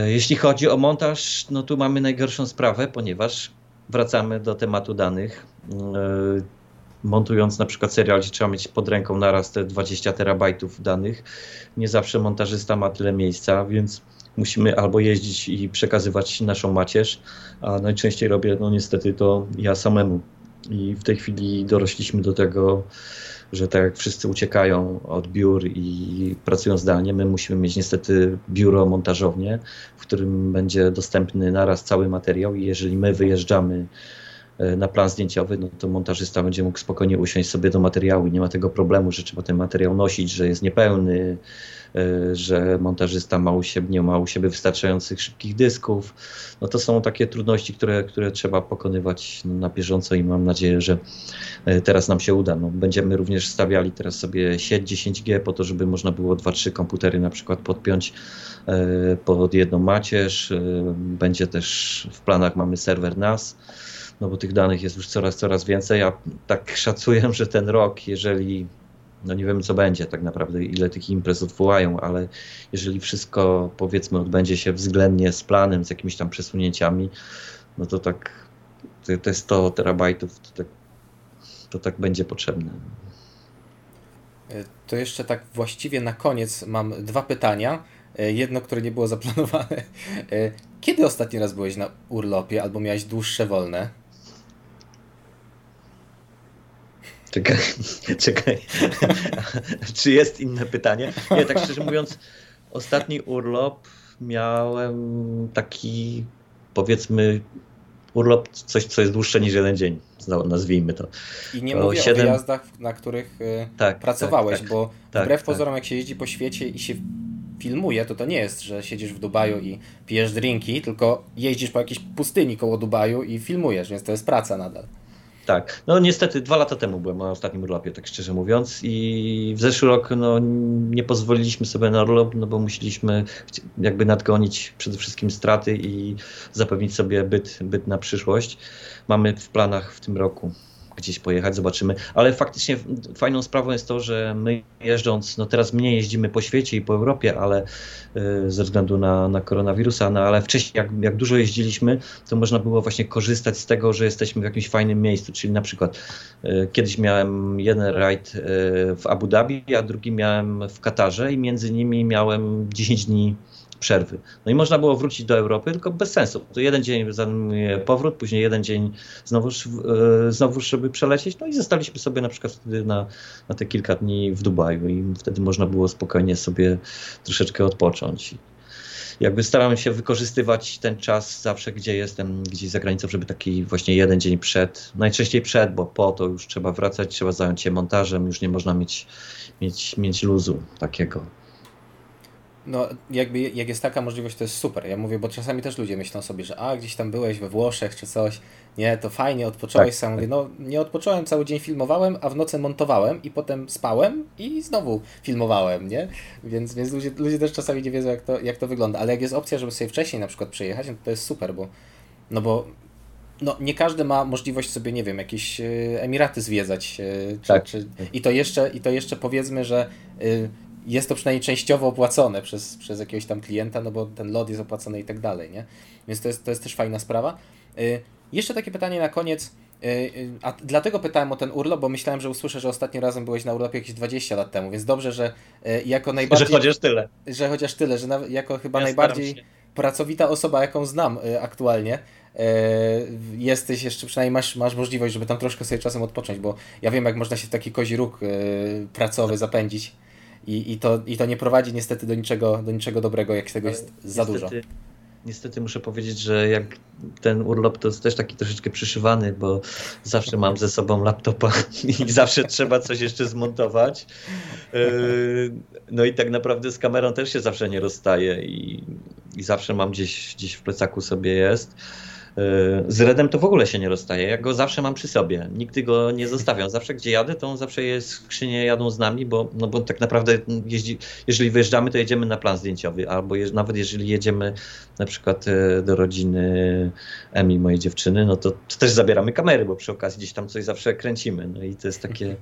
Jeśli chodzi o montaż, no tu mamy najgorszą sprawę, ponieważ wracamy do tematu danych. E, montując na przykład serial, gdzie trzeba mieć pod ręką naraz te 20 terabajtów danych, nie zawsze montażysta ma tyle miejsca, więc musimy albo jeździć i przekazywać naszą macierz, a najczęściej robię, no niestety, to ja samemu. I w tej chwili dorośliśmy do tego, że tak jak wszyscy uciekają od biur i pracują zdalnie, my musimy mieć niestety biuro montażownie, w którym będzie dostępny naraz cały materiał i jeżeli my wyjeżdżamy na plan zdjęciowy, no to montażysta będzie mógł spokojnie usiąść sobie do materiału i nie ma tego problemu, że trzeba ten materiał nosić, że jest niepełny, E, że montażysta ma u siebie, nie ma u siebie wystarczających szybkich dysków. No to są takie trudności, które, które trzeba pokonywać na bieżąco i mam nadzieję, że e, teraz nam się uda. No, będziemy również stawiali teraz sobie sieć 10G po to, żeby można było 2-3 komputery na przykład podpiąć e, pod jedną macierz. Będzie też w planach mamy serwer NAS no bo tych danych jest już coraz, coraz więcej. Ja tak szacuję, że ten rok, jeżeli no nie wiemy co będzie tak naprawdę, ile tych imprez odwołają, ale jeżeli wszystko powiedzmy odbędzie się względnie z planem, z jakimiś tam przesunięciami, no to tak te 100 terabajtów to tak, to tak będzie potrzebne. E, to jeszcze tak właściwie na koniec mam dwa pytania. E, jedno, które nie było zaplanowane. E, kiedy ostatni raz byłeś na urlopie albo miałeś dłuższe wolne? Czekaj, (laughs) czekaj. (laughs) Czy jest inne pytanie? Nie, tak szczerze mówiąc, ostatni urlop miałem taki, powiedzmy, urlop, coś, co jest dłuższe niż jeden dzień, nazwijmy to. I nie to mówię 7... o wyjazdach, na których y, tak, pracowałeś, tak, tak, bo tak, wbrew tak. pozorom, jak się jeździ po świecie i się filmuje, to to nie jest, że siedzisz w Dubaju i pijesz drinki, tylko jeździsz po jakiejś pustyni koło Dubaju i filmujesz, więc to jest praca nadal. Tak, no niestety dwa lata temu byłem na ostatnim urlopie, tak szczerze mówiąc i w zeszły rok no, nie pozwoliliśmy sobie na urlop, no bo musieliśmy jakby nadgonić przede wszystkim straty i zapewnić sobie byt, byt na przyszłość. Mamy w planach w tym roku gdzieś pojechać, zobaczymy. Ale faktycznie fajną sprawą jest to, że my jeżdżąc, no teraz mniej jeździmy po świecie i po Europie, ale y, ze względu na, na koronawirusa, no ale wcześniej jak, jak dużo jeździliśmy, to można było właśnie korzystać z tego, że jesteśmy w jakimś fajnym miejscu, czyli na przykład y, kiedyś miałem jeden rajd y, w Abu Dhabi, a drugi miałem w Katarze i między nimi miałem 10 dni przerwy. No i można było wrócić do Europy, tylko bez sensu. To jeden dzień zajmuje powrót, później jeden dzień znowu, e, znowu żeby przelecieć. No i zostaliśmy sobie na przykład wtedy na, na te kilka dni w Dubaju i wtedy można było spokojnie sobie troszeczkę odpocząć. Jakby starałem się wykorzystywać ten czas zawsze, gdzie jestem, gdzieś za granicą, żeby taki właśnie jeden dzień przed, najczęściej przed, bo po to już trzeba wracać, trzeba zająć się montażem, już nie można mieć, mieć, mieć luzu takiego. No, jakby jak jest taka możliwość, to jest super. Ja mówię, bo czasami też ludzie myślą sobie, że a, gdzieś tam byłeś we Włoszech czy coś, nie, to fajnie, odpocząłeś tak, sam. Mówię, no, nie odpocząłem, cały dzień filmowałem, a w nocy montowałem i potem spałem i znowu filmowałem, nie? Więc, więc ludzie, ludzie też czasami nie wiedzą, jak to, jak to wygląda. Ale jak jest opcja, żeby sobie wcześniej na przykład przyjechać, no to jest super, bo no bo no, nie każdy ma możliwość sobie, nie wiem, jakieś e, Emiraty zwiedzać. E, czy, tak. czy, i, to jeszcze, I to jeszcze powiedzmy, że y, jest to przynajmniej częściowo opłacone przez, przez jakiegoś tam klienta, no bo ten lot jest opłacony i tak dalej, nie? Więc to jest, to jest też fajna sprawa. Y, jeszcze takie pytanie na koniec. Y, y, a dlatego pytałem o ten urlop, bo myślałem, że usłyszę, że ostatnim razem byłeś na urlopie jakieś 20 lat temu, więc dobrze, że jako najbardziej. Że chociaż tyle. Że chociaż tyle, że jako chyba ja najbardziej pracowita osoba, jaką znam aktualnie, jesteś jeszcze, przynajmniej masz, masz możliwość, żeby tam troszkę sobie czasem odpocząć, bo ja wiem, jak można się w taki kozi róg pracowy zapędzić i, i, to, i to nie prowadzi niestety do niczego, do niczego dobrego, jak tego jest za dużo niestety muszę powiedzieć, że jak ten urlop to jest też taki troszeczkę przyszywany, bo zawsze mam ze sobą laptopa (laughs) i zawsze trzeba coś jeszcze zmontować. Yy, no i tak naprawdę z kamerą też się zawsze nie rozstaje i, i zawsze mam gdzieś, gdzieś w plecaku sobie jest. Z Redem to w ogóle się nie rozstaje. Ja go zawsze mam przy sobie. Nigdy go nie zostawiam. Zawsze gdzie jadę, to on zawsze jest skrzynie jadą z nami, bo, no bo tak naprawdę jeździ, jeżeli wyjeżdżamy, to jedziemy na plan zdjęciowy. Albo nawet jeżeli jedziemy na przykład e, do rodziny Emi, mojej dziewczyny, no to, to, też zabieramy kamery, bo przy okazji gdzieś tam coś zawsze kręcimy. No i to jest takie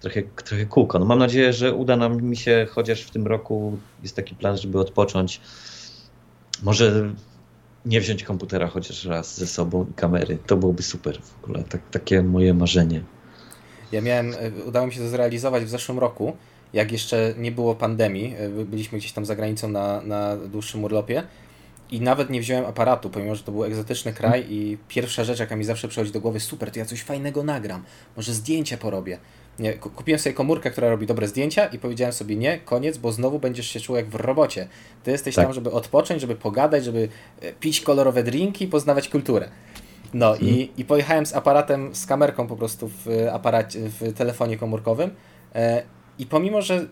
trochę, trochę kółko. No mam nadzieję, że uda nam mi się chociaż w tym roku, jest taki plan, żeby odpocząć. Może nie wziąć komputera chociaż raz ze sobą i kamery. To byłoby super w ogóle, tak, takie moje marzenie. Ja miałem, e, udało mi się to zrealizować w zeszłym roku, jak jeszcze nie było pandemii. E, byliśmy gdzieś tam za granicą na, na dłuższym urlopie i nawet nie wziąłem aparatu, pomimo, że to był egzotyczny kraj i pierwsza rzecz, jaka mi zawsze przychodzi do głowy, super, to ja coś fajnego nagram, może zdjęcie porobię. Nie, kupiłem sobie komórkę, która robi dobre zdjęcia i powiedziałem sobie nie, koniec, bo znowu będziesz się czuł jak w robocie. Ty jesteś tak. tam, żeby odpocząć, żeby pogadać, żeby e, pić kolorowe drinki i poznawać kulturę. No hmm. i, i pojechałem z aparatem, z kamerką po prostu w, aparacie, w telefonie komórkowym e, i pomimo, że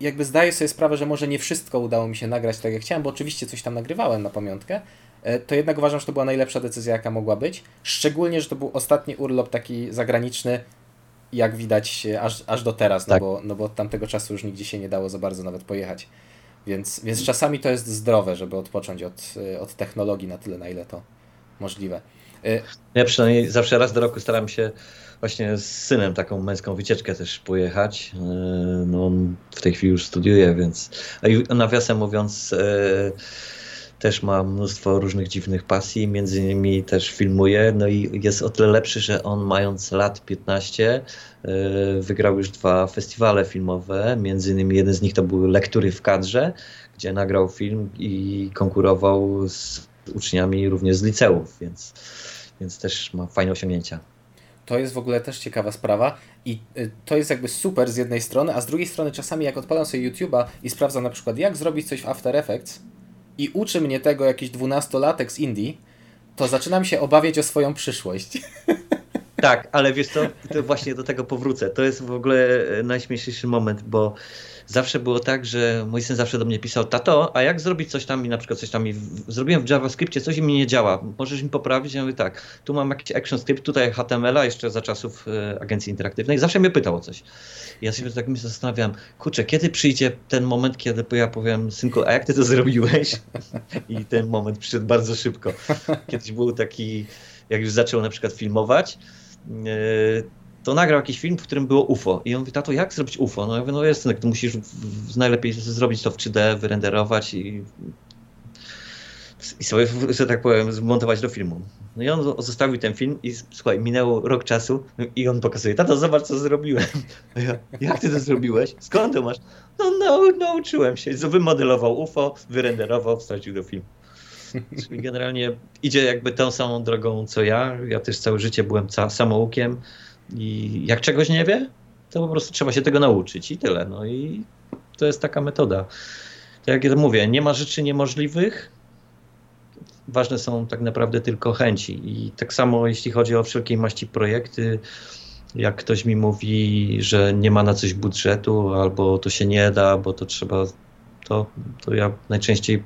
jakby zdaję sobie sprawę, że może nie wszystko udało mi się nagrać tak jak chciałem, bo oczywiście coś tam nagrywałem na pamiątkę, e, to jednak uważam, że to była najlepsza decyzja jaka mogła być. Szczególnie, że to był ostatni urlop taki zagraniczny jak widać aż, aż do teraz, no tak. no, bo, no bo od tamtego czasu już nigdzie się nie dało za bardzo nawet pojechać. Więc, więc czasami to jest zdrowe, żeby odpocząć od, od technologii na tyle, na ile to możliwe. Y, ja przynajmniej zawsze raz do roku staram się właśnie z synem taką męską wycieczkę też pojechać. Y, no on w tej chwili już studiuje, więc a nawiasem mówiąc y, też ma mnóstwo różnych dziwnych pasji, między innymi też filmuje, no i jest o tyle lepszy, że on mając lat 15 e, wygrał już dwa festiwale filmowe, między innymi jeden z nich to były Lektury w kadrze, gdzie nagrał film i konkurował z uczniami również z liceów, więc, więc też ma fajne osiągnięcia. To jest w ogóle też ciekawa sprawa i y, to jest jakby super z jednej strony, a z drugiej strony czasami jak odpalam sobie YouTube'a i sprawdzam na przykład jak zrobić coś w After Effects, i uczy mnie tego jakiś dwunastolatek z Indii, to zaczynam się obawiać o swoją przyszłość. (laughs) Tak, ale wiesz co, to właśnie do tego powrócę. To jest w ogóle e, najśmieszniejszy moment, bo zawsze było tak, że mój syn zawsze do mnie pisał, tato, a jak zrobić coś tam i na przykład coś tam i zrobiłem w JavaScriptie coś mi nie działa, możesz mi poprawić? Ja mówię tak, tu mam jakiś action script, tutaj HTML-a jeszcze za czasów e, agencji interaktywnej. Zawsze mnie pytał o coś. I ja się tak mi zastanawiam, kurczę, kiedy przyjdzie ten moment, kiedy ja powiem, synku, a jak ty to zrobiłeś? (laughs) I ten moment przyszedł bardzo szybko. Kiedyś był taki, jak już zaczął na przykład filmować, e, to nagrał jakiś film, w którym było UFO. I on mówi, tato, jak zrobić UFO? No ja mówię, no jest, no, musisz w, najlepiej zrobić to w 3D, wyrenderować i, i sobie, że tak powiem, zmontować do filmu. No i on zostawił ten film i słuchaj, minęło rok czasu i on pokazuje, tato, zobacz, co zrobiłem. (laughs) Ja, jak ty to zrobiłeś? Skąd to masz? No, no nauczyłem się. Wymodelował UFO, wyrenderował, wstawił do filmu. (laughs) Czyli generalnie idzie jakby tą samą drogą, co ja. Ja też całe życie byłem samoukiem i jak czegoś nie wie, to po prostu trzeba się tego nauczyć i tyle. No i to jest taka metoda. Tak jak ja mówię, nie ma rzeczy niemożliwych. Ważne są tak naprawdę tylko chęci. I tak samo jeśli chodzi o wszelkiej maści projekty, jak ktoś mi mówi, że nie ma na coś budżetu, albo to się nie da, bo to trzeba, to, to ja najczęściej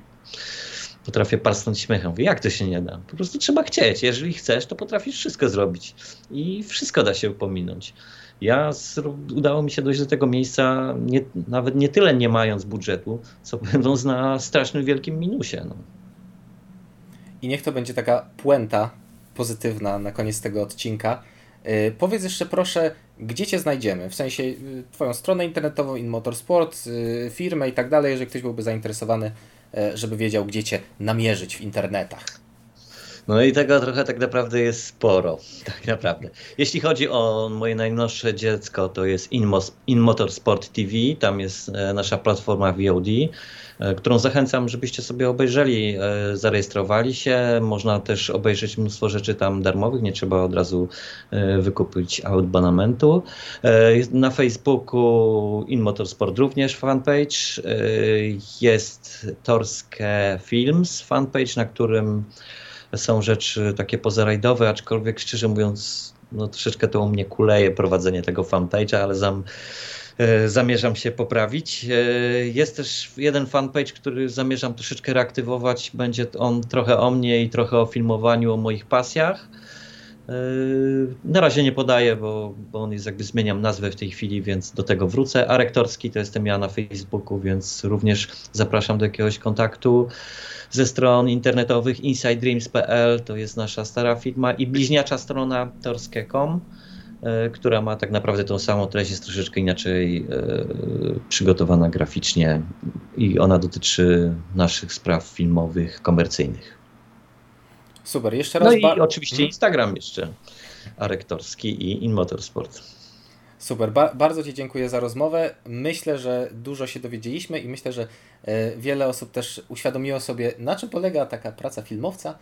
potrafię parsnąć śmiechem. Mówię, jak to się nie da? Po prostu trzeba chcieć. Jeżeli chcesz, to potrafisz wszystko zrobić. I wszystko da się pominąć. Ja udało mi się dojść do tego miejsca nie, nawet nie tyle nie mając budżetu, co będąc na strasznym wielkim minusie. No. I niech to będzie taka puenta pozytywna na koniec tego odcinka. Yy, powiedz jeszcze proszę, gdzie Cię znajdziemy? W sensie yy, Twoją stronę internetową, In Motorsport, yy, firmę i tak dalej, jeżeli ktoś byłby zainteresowany żeby wiedział, gdzie cię namierzyć w internetach. No i tego trochę tak naprawdę jest sporo, (laughs) tak naprawdę. Jeśli chodzi o moje najnowsze dziecko, to jest InMotorsport In Motorsport TV, tam jest e, nasza platforma VOD, e, którą zachęcam, żebyście sobie obejrzeli, e, zarejestrowali się. Można też obejrzeć mnóstwo rzeczy tam darmowych, nie trzeba od razu wykupić abonamentu. Na Facebooku In Motorsport również fanpage. Jest Torskie Films fanpage, na którym są rzeczy takie pozarajdowe, aczkolwiek szczerze mówiąc, no troszeczkę to u mnie kuleje prowadzenie tego fanpage'a, ale zam, e, zamierzam się poprawić. E, jest też jeden fanpage, który zamierzam troszeczkę reaktywować. Będzie on trochę o mnie i trochę o filmowaniu, o moich pasjach. E, na razie nie podaję, bo, bo on jest jakby zmieniam nazwę w tej chwili, więc do tego wrócę. A rektorski to jestem ja na Facebooku, więc również zapraszam do jakiegoś kontaktu ze stron internetowych insidedreams.pl, to jest nasza stara firma i bliźniacza strona torskie.com, e, która ma tak naprawdę tą samą treść, jest troszeczkę inaczej e, przygotowana graficznie i ona dotyczy naszych spraw filmowych, komercyjnych. Super, jeszcze raz. No i oczywiście mhm. Instagram jeszcze, Arektorski i InMotorsport. Super, ba bardzo Ci dziękuję za rozmowę. Myślę, że dużo się dowiedzieliśmy i myślę, że e, wiele osób też uświadomiło sobie, na czym polega taka praca filmowca e,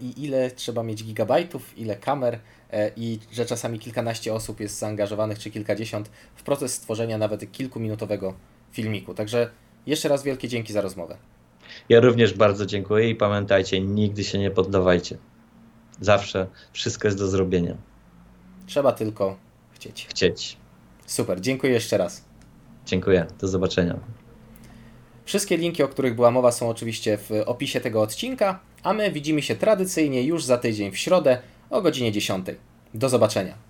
i ile trzeba mieć gigabajtów, ile kamer e, i że czasami kilkanaście osób jest zaangażowanych, czy kilkadziesiąt w proces stworzenia nawet kilkuminutowego filmiku. Także jeszcze raz wielkie dzięki za rozmowę. Ja również bardzo dziękuję i pamiętajcie, nigdy się nie poddawajcie. Zawsze wszystko jest do zrobienia. Trzeba tylko chcieć. Chcieć. Super, dziękuję jeszcze raz. Dziękuję, do zobaczenia. Wszystkie linki, o których była mowa, są oczywiście w opisie tego odcinka, a my widzimy się tradycyjnie już za tydzień w środę o godzinie 10. Do zobaczenia.